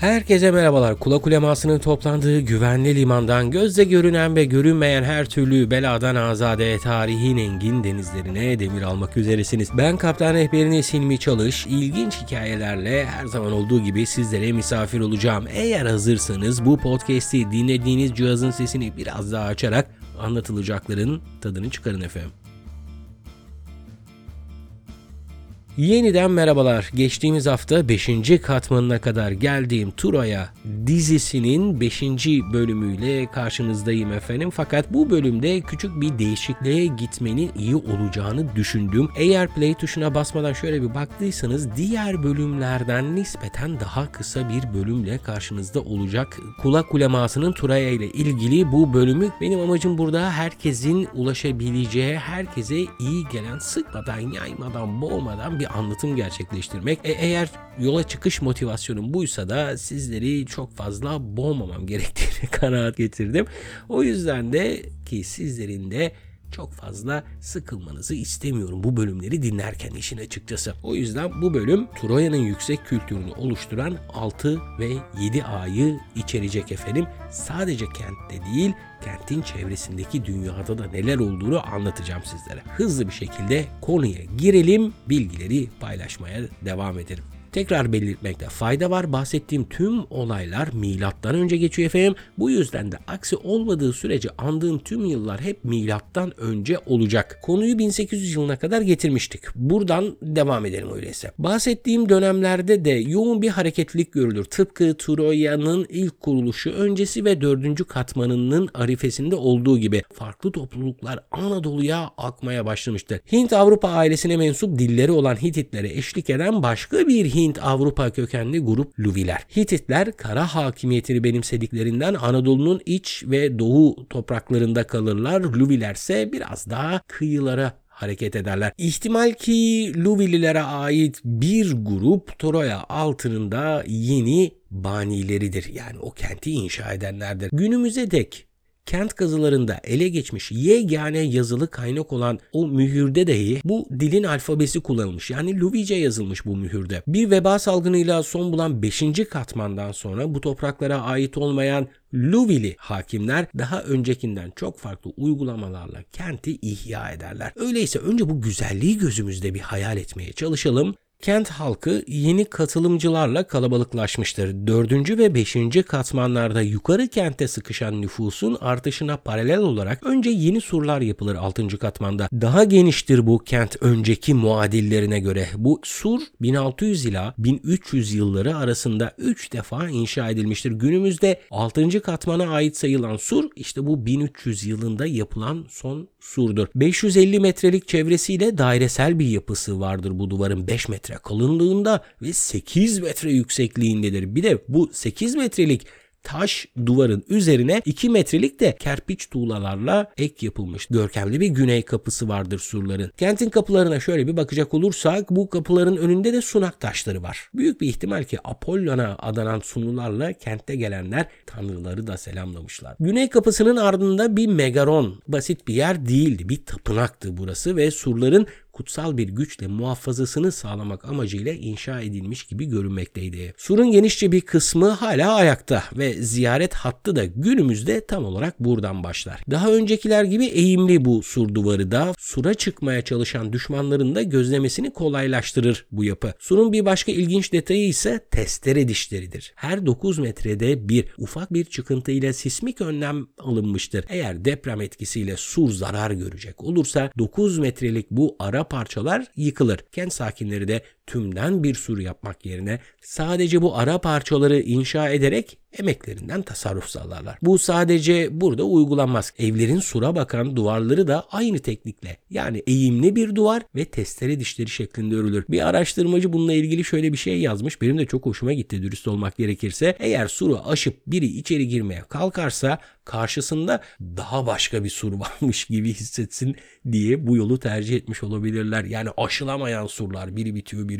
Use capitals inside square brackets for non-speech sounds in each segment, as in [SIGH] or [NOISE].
Herkese merhabalar. Kula kulemasının toplandığı güvenli limandan gözle görünen ve görünmeyen her türlü beladan azade tarihin engin denizlerine demir almak üzeresiniz. Ben kaptan rehberiniz Hilmi Çalış. İlginç hikayelerle her zaman olduğu gibi sizlere misafir olacağım. Eğer hazırsanız bu podcast'i dinlediğiniz cihazın sesini biraz daha açarak anlatılacakların tadını çıkarın efendim. Yeniden merhabalar. Geçtiğimiz hafta 5. katmanına kadar geldiğim Turaya dizisinin 5. bölümüyle karşınızdayım efendim. Fakat bu bölümde küçük bir değişikliğe gitmenin iyi olacağını düşündüm. Eğer play tuşuna basmadan şöyle bir baktıysanız diğer bölümlerden nispeten daha kısa bir bölümle karşınızda olacak. Kula kulemasının Turaya ile ilgili bu bölümü benim amacım burada herkesin ulaşabileceği, herkese iyi gelen, sıkmadan, yaymadan, boğmadan bir anlatım gerçekleştirmek. E, eğer yola çıkış motivasyonum buysa da sizleri çok fazla boğmamam gerektiğini [LAUGHS] kanaat getirdim. O yüzden de ki sizlerin de çok fazla sıkılmanızı istemiyorum bu bölümleri dinlerken işin açıkçası. O yüzden bu bölüm Troya'nın yüksek kültürünü oluşturan 6 ve 7 A'yı içerecek efendim. Sadece kentte değil kentin çevresindeki dünyada da neler olduğunu anlatacağım sizlere. Hızlı bir şekilde konuya girelim, bilgileri paylaşmaya devam edelim. Tekrar belirtmekte fayda var. Bahsettiğim tüm olaylar milattan önce geçiyor efendim. Bu yüzden de aksi olmadığı sürece andığım tüm yıllar hep milattan önce olacak. Konuyu 1800 yılına kadar getirmiştik. Buradan devam edelim öyleyse. Bahsettiğim dönemlerde de yoğun bir hareketlilik görülür. Tıpkı Troya'nın ilk kuruluşu öncesi ve dördüncü katmanının arifesinde olduğu gibi farklı topluluklar Anadolu'ya akmaya başlamıştı. Hint Avrupa ailesine mensup dilleri olan Hititlere eşlik eden başka bir Hint-Avrupa kökenli grup Luviler. Hititler kara hakimiyetini benimsediklerinden Anadolu'nun iç ve doğu topraklarında kalırlar. Luviler ise biraz daha kıyılara hareket ederler. İhtimal ki Luvililere ait bir grup Troya altınında yeni banileridir. Yani o kenti inşa edenlerdir. Günümüze dek kent kazılarında ele geçmiş yegane yazılı kaynak olan o mühürde dahi bu dilin alfabesi kullanılmış. Yani Luvice yazılmış bu mühürde. Bir veba salgınıyla son bulan 5. katmandan sonra bu topraklara ait olmayan Luvili hakimler daha öncekinden çok farklı uygulamalarla kenti ihya ederler. Öyleyse önce bu güzelliği gözümüzde bir hayal etmeye çalışalım. Kent halkı yeni katılımcılarla kalabalıklaşmıştır. 4. ve 5. katmanlarda yukarı kente sıkışan nüfusun artışına paralel olarak önce yeni surlar yapılır 6. katmanda. Daha geniştir bu kent önceki muadillerine göre. Bu sur 1600 ila 1300 yılları arasında 3 defa inşa edilmiştir. Günümüzde 6. katmana ait sayılan sur işte bu 1300 yılında yapılan son surdur. 550 metrelik çevresiyle dairesel bir yapısı vardır bu duvarın 5 metre kalınlığında ve 8 metre yüksekliğindedir. Bir de bu 8 metrelik taş duvarın üzerine 2 metrelik de kerpiç tuğlalarla ek yapılmış. Görkemli bir güney kapısı vardır surların. Kentin kapılarına şöyle bir bakacak olursak bu kapıların önünde de sunak taşları var. Büyük bir ihtimal ki Apollon'a adanan sunularla kente gelenler tanrıları da selamlamışlar. Güney kapısının ardında bir megaron. Basit bir yer değildi. Bir tapınaktı burası ve surların kutsal bir güçle muhafazasını sağlamak amacıyla inşa edilmiş gibi görünmekteydi. Surun genişçe bir kısmı hala ayakta ve ziyaret hattı da günümüzde tam olarak buradan başlar. Daha öncekiler gibi eğimli bu sur duvarı da sura çıkmaya çalışan düşmanların da gözlemesini kolaylaştırır bu yapı. Surun bir başka ilginç detayı ise testere dişleridir. Her 9 metrede bir ufak bir çıkıntıyla sismik önlem alınmıştır. Eğer deprem etkisiyle sur zarar görecek olursa 9 metrelik bu ara parçalar yıkılır. Kent sakinleri de tümden bir sur yapmak yerine sadece bu ara parçaları inşa ederek emeklerinden tasarruf sağlarlar. Bu sadece burada uygulanmaz. Evlerin sura bakan duvarları da aynı teknikle yani eğimli bir duvar ve testere dişleri şeklinde örülür. Bir araştırmacı bununla ilgili şöyle bir şey yazmış. Benim de çok hoşuma gitti dürüst olmak gerekirse. Eğer suru aşıp biri içeri girmeye kalkarsa karşısında daha başka bir sur [LAUGHS] varmış gibi hissetsin diye bu yolu tercih etmiş olabilirler. Yani aşılamayan surlar biri bitiyor biri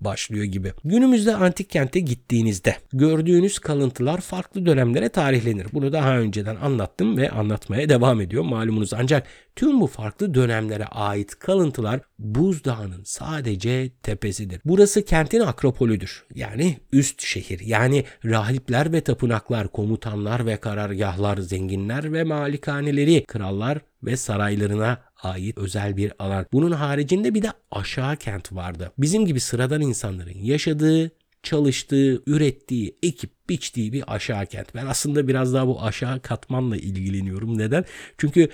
başlıyor gibi. Günümüzde antik kente gittiğinizde gördüğünüz kalıntılar farklı dönemlere tarihlenir. Bunu daha önceden anlattım ve anlatmaya devam ediyor malumunuz. Ancak Tüm bu farklı dönemlere ait kalıntılar buzdağının sadece tepesidir. Burası kentin akropolüdür. Yani üst şehir. Yani rahipler ve tapınaklar, komutanlar ve karargahlar, zenginler ve malikaneleri, krallar ve saraylarına ait özel bir alan. Bunun haricinde bir de aşağı kent vardı. Bizim gibi sıradan insanların yaşadığı çalıştığı, ürettiği, ekip biçtiği bir aşağı kent. Ben aslında biraz daha bu aşağı katmanla ilgileniyorum. Neden? Çünkü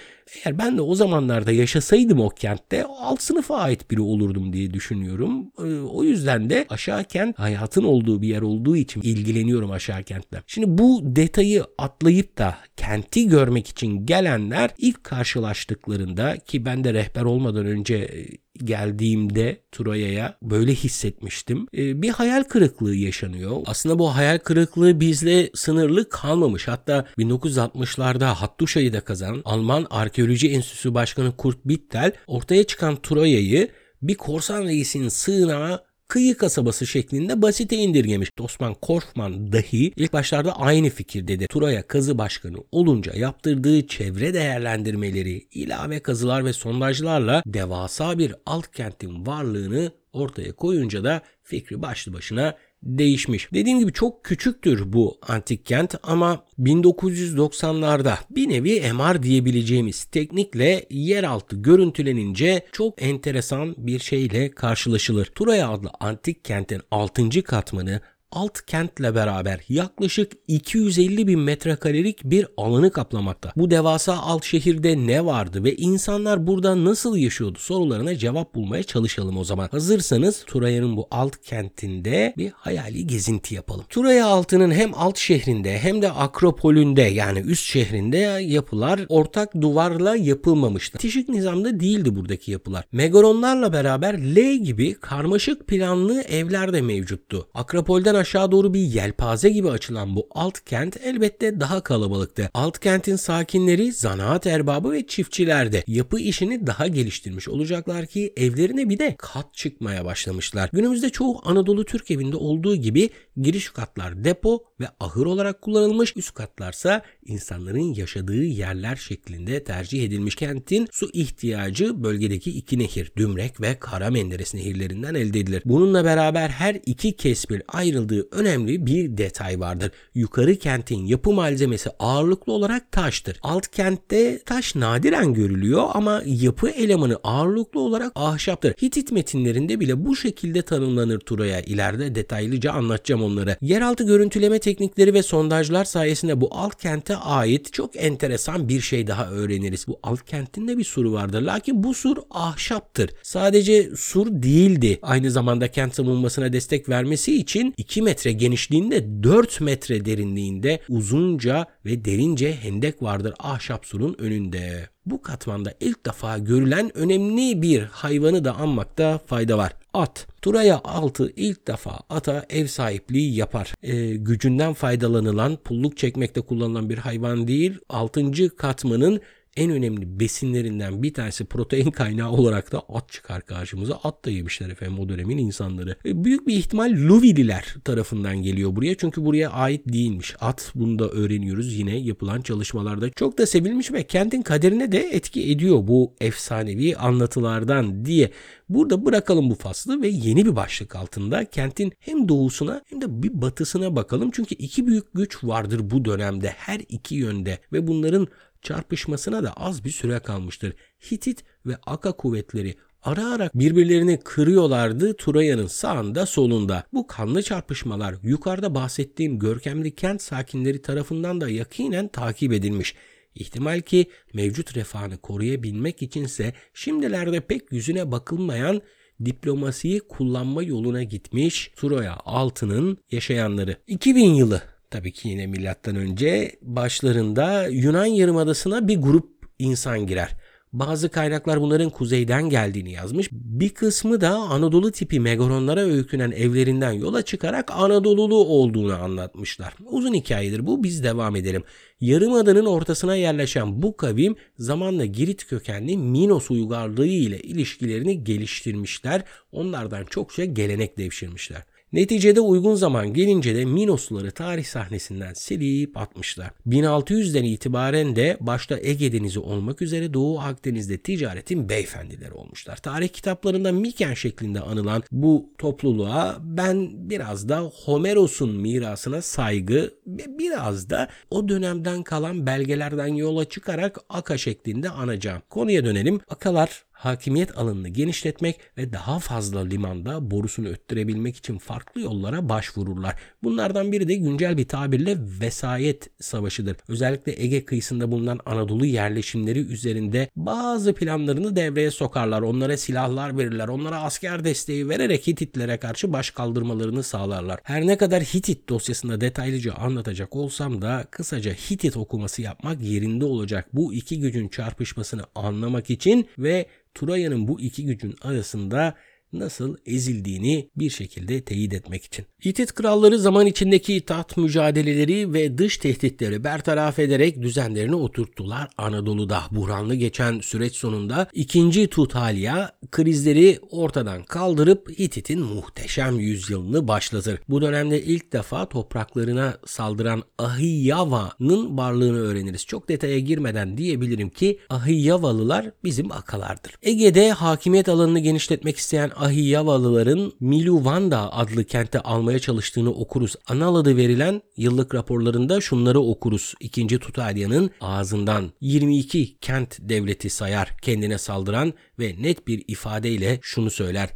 eğer ben de o zamanlarda yaşasaydım o kentte alt sınıfa ait biri olurdum diye düşünüyorum. Ee, o yüzden de aşağı kent hayatın olduğu bir yer olduğu için ilgileniyorum aşağı kentle. Şimdi bu detayı atlayıp da kenti görmek için gelenler ilk karşılaştıklarında ki ben de rehber olmadan önce e, geldiğimde Troya'ya böyle hissetmiştim. Ee, bir hayal kırıklığı yaşanıyor. Aslında bu hayal kırıklığı bizle sınırlı kalmamış. Hatta 1960'larda Hattuşa'yı da kazanan Alman Arkeoloji Enstitüsü Başkanı Kurt Bittel ortaya çıkan Troya'yı bir korsan reisin sığınağı kıyı kasabası şeklinde basite indirgemiş. Osman Korfman dahi ilk başlarda aynı fikirdedir. Turaya kazı başkanı olunca yaptırdığı çevre değerlendirmeleri, ilave kazılar ve sondajlarla devasa bir alt kentin varlığını ortaya koyunca da fikri başlı başına değişmiş. Dediğim gibi çok küçüktür bu antik kent ama 1990'larda bir nevi MR diyebileceğimiz teknikle yeraltı görüntülenince çok enteresan bir şeyle karşılaşılır. Turaya adlı antik kentin 6. katmanı alt kentle beraber yaklaşık 250 bin metrekarelik bir alanı kaplamakta. Bu devasa alt şehirde ne vardı ve insanlar burada nasıl yaşıyordu sorularına cevap bulmaya çalışalım o zaman. Hazırsanız Turaya'nın bu alt kentinde bir hayali gezinti yapalım. Turaya altının hem alt şehrinde hem de Akropolünde yani üst şehrinde yapılar ortak duvarla yapılmamıştı. Tişik nizamda değildi buradaki yapılar. Megaronlarla beraber L gibi karmaşık planlı evler de mevcuttu. Akropolden aşağı doğru bir yelpaze gibi açılan bu alt kent elbette daha kalabalıktı. Alt kentin sakinleri zanaat erbabı ve çiftçilerdi. Yapı işini daha geliştirmiş olacaklar ki evlerine bir de kat çıkmaya başlamışlar. Günümüzde çoğu Anadolu Türk evinde olduğu gibi giriş katlar depo ve ahır olarak kullanılmış, üst katlarsa insanların yaşadığı yerler şeklinde tercih edilmiş. Kentin su ihtiyacı bölgedeki iki nehir, Dümrek ve Kara Menderes nehirlerinden elde edilir. Bununla beraber her iki kesbil ayrıldığı önemli bir detay vardır. Yukarı kentin yapı malzemesi ağırlıklı olarak taştır. Alt kentte taş nadiren görülüyor ama yapı elemanı ağırlıklı olarak ahşaptır. Hitit metinlerinde bile bu şekilde tanımlanır Tura'ya. İleride detaylıca anlatacağım onları. Yeraltı görüntüleme teknikleri ve sondajlar sayesinde bu alt kente ait çok enteresan bir şey daha öğreniriz. Bu alt kentin de bir suru vardır. Lakin bu sur ahşaptır. Sadece sur değildi. Aynı zamanda kent savunmasına destek vermesi için 2 metre genişliğinde 4 metre derinliğinde uzunca ve derince hendek vardır ahşap surun önünde. Bu katmanda ilk defa görülen önemli bir hayvanı da anmakta fayda var. At. Turaya altı ilk defa ata ev sahipliği yapar. E, gücünden faydalanılan, pulluk çekmekte kullanılan bir hayvan değil. Altıncı katmanın en önemli besinlerinden bir tanesi protein kaynağı olarak da at çıkar karşımıza. At da yemişler efendim o dönemin insanları. E, büyük bir ihtimal Luvililer tarafından geliyor buraya. Çünkü buraya ait değilmiş. At bunu da öğreniyoruz yine yapılan çalışmalarda. Çok da sevilmiş ve kentin kaderine de etki ediyor bu efsanevi anlatılardan diye. Burada bırakalım bu faslı ve yeni bir başlık altında kentin hem doğusuna hem de bir batısına bakalım. Çünkü iki büyük güç vardır bu dönemde her iki yönde ve bunların çarpışmasına da az bir süre kalmıştır. Hitit ve Aka kuvvetleri ara ara birbirlerini kırıyorlardı Turaya'nın sağında solunda. Bu kanlı çarpışmalar yukarıda bahsettiğim görkemli kent sakinleri tarafından da yakinen takip edilmiş. İhtimal ki mevcut refahını koruyabilmek içinse şimdilerde pek yüzüne bakılmayan diplomasiyi kullanma yoluna gitmiş Troya altının yaşayanları. 2000 yılı tabii ki yine milattan önce başlarında Yunan Yarımadası'na bir grup insan girer. Bazı kaynaklar bunların kuzeyden geldiğini yazmış. Bir kısmı da Anadolu tipi megaronlara öykünen evlerinden yola çıkarak Anadolulu olduğunu anlatmışlar. Uzun hikayedir bu biz devam edelim. Yarımadanın ortasına yerleşen bu kavim zamanla Girit kökenli Minos uygarlığı ile ilişkilerini geliştirmişler. Onlardan çokça gelenek devşirmişler. Neticede uygun zaman gelince de Minosluları tarih sahnesinden silip atmışlar. 1600'den itibaren de başta Ege Denizi olmak üzere Doğu Akdeniz'de ticaretin beyefendileri olmuşlar. Tarih kitaplarında Miken şeklinde anılan bu topluluğa ben biraz da Homeros'un mirasına saygı ve biraz da o dönemden kalan belgelerden yola çıkarak Aka şeklinde anacağım. Konuya dönelim. Akalar hakimiyet alanını genişletmek ve daha fazla limanda borusunu öttürebilmek için farklı yollara başvururlar. Bunlardan biri de güncel bir tabirle vesayet savaşıdır. Özellikle Ege kıyısında bulunan Anadolu yerleşimleri üzerinde bazı planlarını devreye sokarlar. Onlara silahlar verirler. Onlara asker desteği vererek Hititlere karşı baş kaldırmalarını sağlarlar. Her ne kadar Hitit dosyasında detaylıca anlatacak olsam da kısaca Hitit okuması yapmak yerinde olacak. Bu iki gücün çarpışmasını anlamak için ve Troya'nın bu iki gücün arasında nasıl ezildiğini bir şekilde teyit etmek için. Hitit kralları zaman içindeki taht mücadeleleri ve dış tehditleri bertaraf ederek düzenlerini oturttular. Anadolu'da buhranlı geçen süreç sonunda 2. Tutalya krizleri ortadan kaldırıp Hitit'in muhteşem yüzyılını başlatır. Bu dönemde ilk defa topraklarına saldıran Ahiyava'nın varlığını öğreniriz. Çok detaya girmeden diyebilirim ki Ahiyavalılar bizim akalardır. Ege'de hakimiyet alanını genişletmek isteyen Ahiyavalıların Miluvanda adlı kente almaya çalıştığını okuruz. Anal adı verilen yıllık raporlarında şunları okuruz. İkinci Tutalya'nın ağzından 22 kent devleti sayar kendine saldıran ve net bir ifadeyle şunu söyler.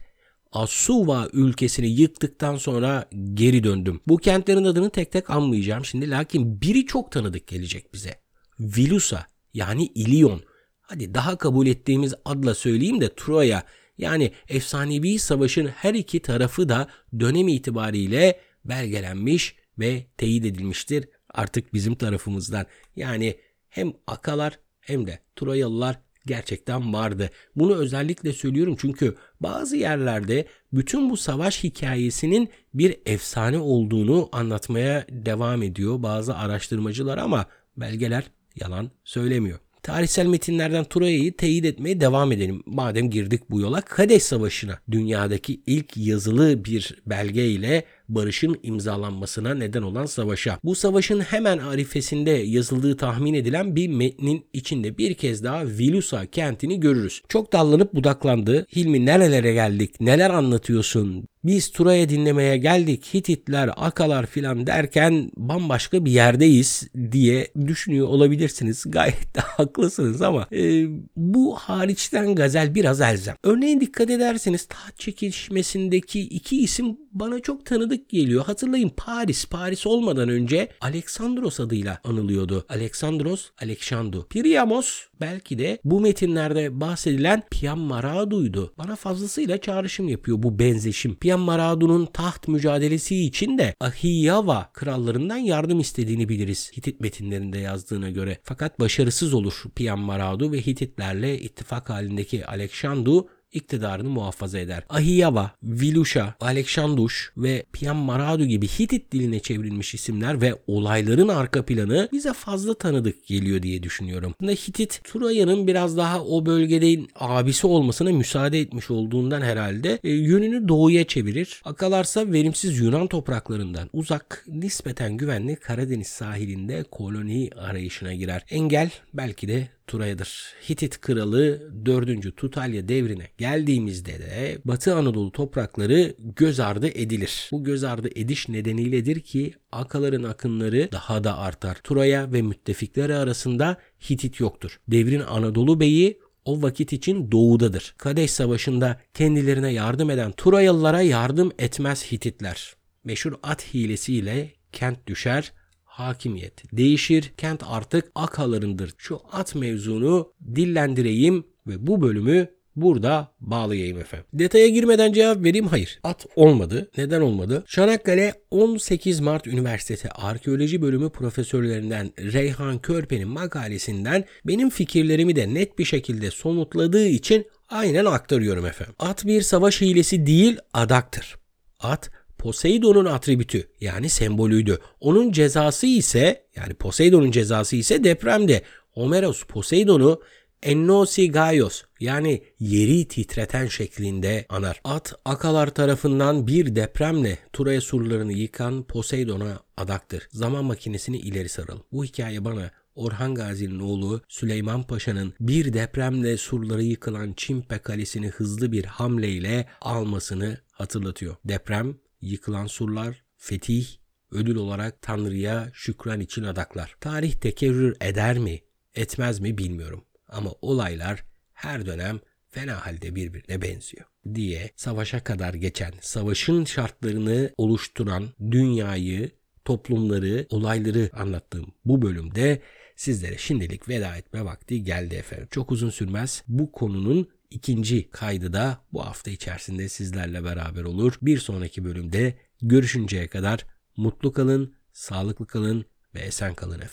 Asuva ülkesini yıktıktan sonra geri döndüm. Bu kentlerin adını tek tek anmayacağım şimdi lakin biri çok tanıdık gelecek bize. Vilusa yani İlyon. Hadi daha kabul ettiğimiz adla söyleyeyim de Troya yani efsanevi savaşın her iki tarafı da dönem itibariyle belgelenmiş ve teyit edilmiştir artık bizim tarafımızdan. Yani hem Akalar hem de Troyalılar gerçekten vardı. Bunu özellikle söylüyorum çünkü bazı yerlerde bütün bu savaş hikayesinin bir efsane olduğunu anlatmaya devam ediyor bazı araştırmacılar ama belgeler yalan söylemiyor. Tarihsel metinlerden Troya'yı teyit etmeye devam edelim. Madem girdik bu yola Kadeş Savaşı'na dünyadaki ilk yazılı bir belge ile barışın imzalanmasına neden olan savaşa. Bu savaşın hemen arifesinde yazıldığı tahmin edilen bir metnin içinde bir kez daha Vilusa kentini görürüz. Çok dallanıp budaklandı. Hilmi nerelere geldik, neler anlatıyorsun, biz Tura'ya dinlemeye geldik Hititler, Akalar filan derken bambaşka bir yerdeyiz diye düşünüyor olabilirsiniz. [LAUGHS] Gayet de haklısınız ama e, bu hariçten gazel biraz elzem. Örneğin dikkat ederseniz taht çekişmesindeki iki isim bana çok tanıdık geliyor. Hatırlayın Paris, Paris olmadan önce Alexandros adıyla anılıyordu. Alexandros, Alexandu. Priamos belki de bu metinlerde bahsedilen Piammaradu'ydu. Bana fazlasıyla çağrışım yapıyor bu benzeşim. Piammaradu'nun taht mücadelesi için de Ahiyava krallarından yardım istediğini biliriz Hitit metinlerinde yazdığına göre. Fakat başarısız olur Piammaradu ve Hititlerle ittifak halindeki Alexandu iktidarını muhafaza eder. Ahiyava, Vilusha, Aleksandruş ve Piammaradu gibi Hitit diline çevrilmiş isimler ve olayların arka planı bize fazla tanıdık geliyor diye düşünüyorum. Aslında Hitit, Troya'nın biraz daha o bölgede abisi olmasına müsaade etmiş olduğundan herhalde e, yönünü doğuya çevirir. Akalarsa verimsiz Yunan topraklarından uzak, nispeten güvenli Karadeniz sahilinde koloni arayışına girer. Engel belki de Turaya'dır. Hitit kralı 4. Tutalya devrine geldiğimizde de Batı Anadolu toprakları göz ardı edilir. Bu göz ardı ediş nedeniyledir ki Akaların akınları daha da artar. Turaya ve müttefikleri arasında Hitit yoktur. Devrin Anadolu beyi o vakit için doğudadır. Kadeş Savaşı'nda kendilerine yardım eden Turayalılara yardım etmez Hititler. Meşhur at hilesiyle kent düşer, hakimiyet değişir. Kent artık akalarındır. Şu at mevzunu dillendireyim ve bu bölümü burada bağlayayım efendim. Detaya girmeden cevap vereyim. Hayır. At olmadı. Neden olmadı? Çanakkale 18 Mart Üniversitesi Arkeoloji Bölümü profesörlerinden Reyhan Körpe'nin makalesinden benim fikirlerimi de net bir şekilde somutladığı için aynen aktarıyorum efendim. At bir savaş hilesi değil adaktır. At Poseidon'un atribütü yani sembolüydü. Onun cezası ise yani Poseidon'un cezası ise depremde. Homeros Poseidon'u Ennosi Gaios yani yeri titreten şeklinde anar. At Akalar tarafından bir depremle Troya surlarını yıkan Poseidon'a adaktır. Zaman makinesini ileri saralım. Bu hikaye bana Orhan Gazi'nin oğlu Süleyman Paşa'nın bir depremle surları yıkılan Çimpe Kalesi'ni hızlı bir hamleyle almasını hatırlatıyor. Deprem, yıkılan surlar, fetih, ödül olarak Tanrı'ya şükran için adaklar. Tarih tekerrür eder mi, etmez mi bilmiyorum. Ama olaylar her dönem fena halde birbirine benziyor diye savaşa kadar geçen, savaşın şartlarını oluşturan dünyayı, toplumları, olayları anlattığım bu bölümde sizlere şimdilik veda etme vakti geldi efendim. Çok uzun sürmez. Bu konunun ikinci kaydı da bu hafta içerisinde sizlerle beraber olur. Bir sonraki bölümde görüşünceye kadar mutlu kalın, sağlıklı kalın ve esen kalın efendim.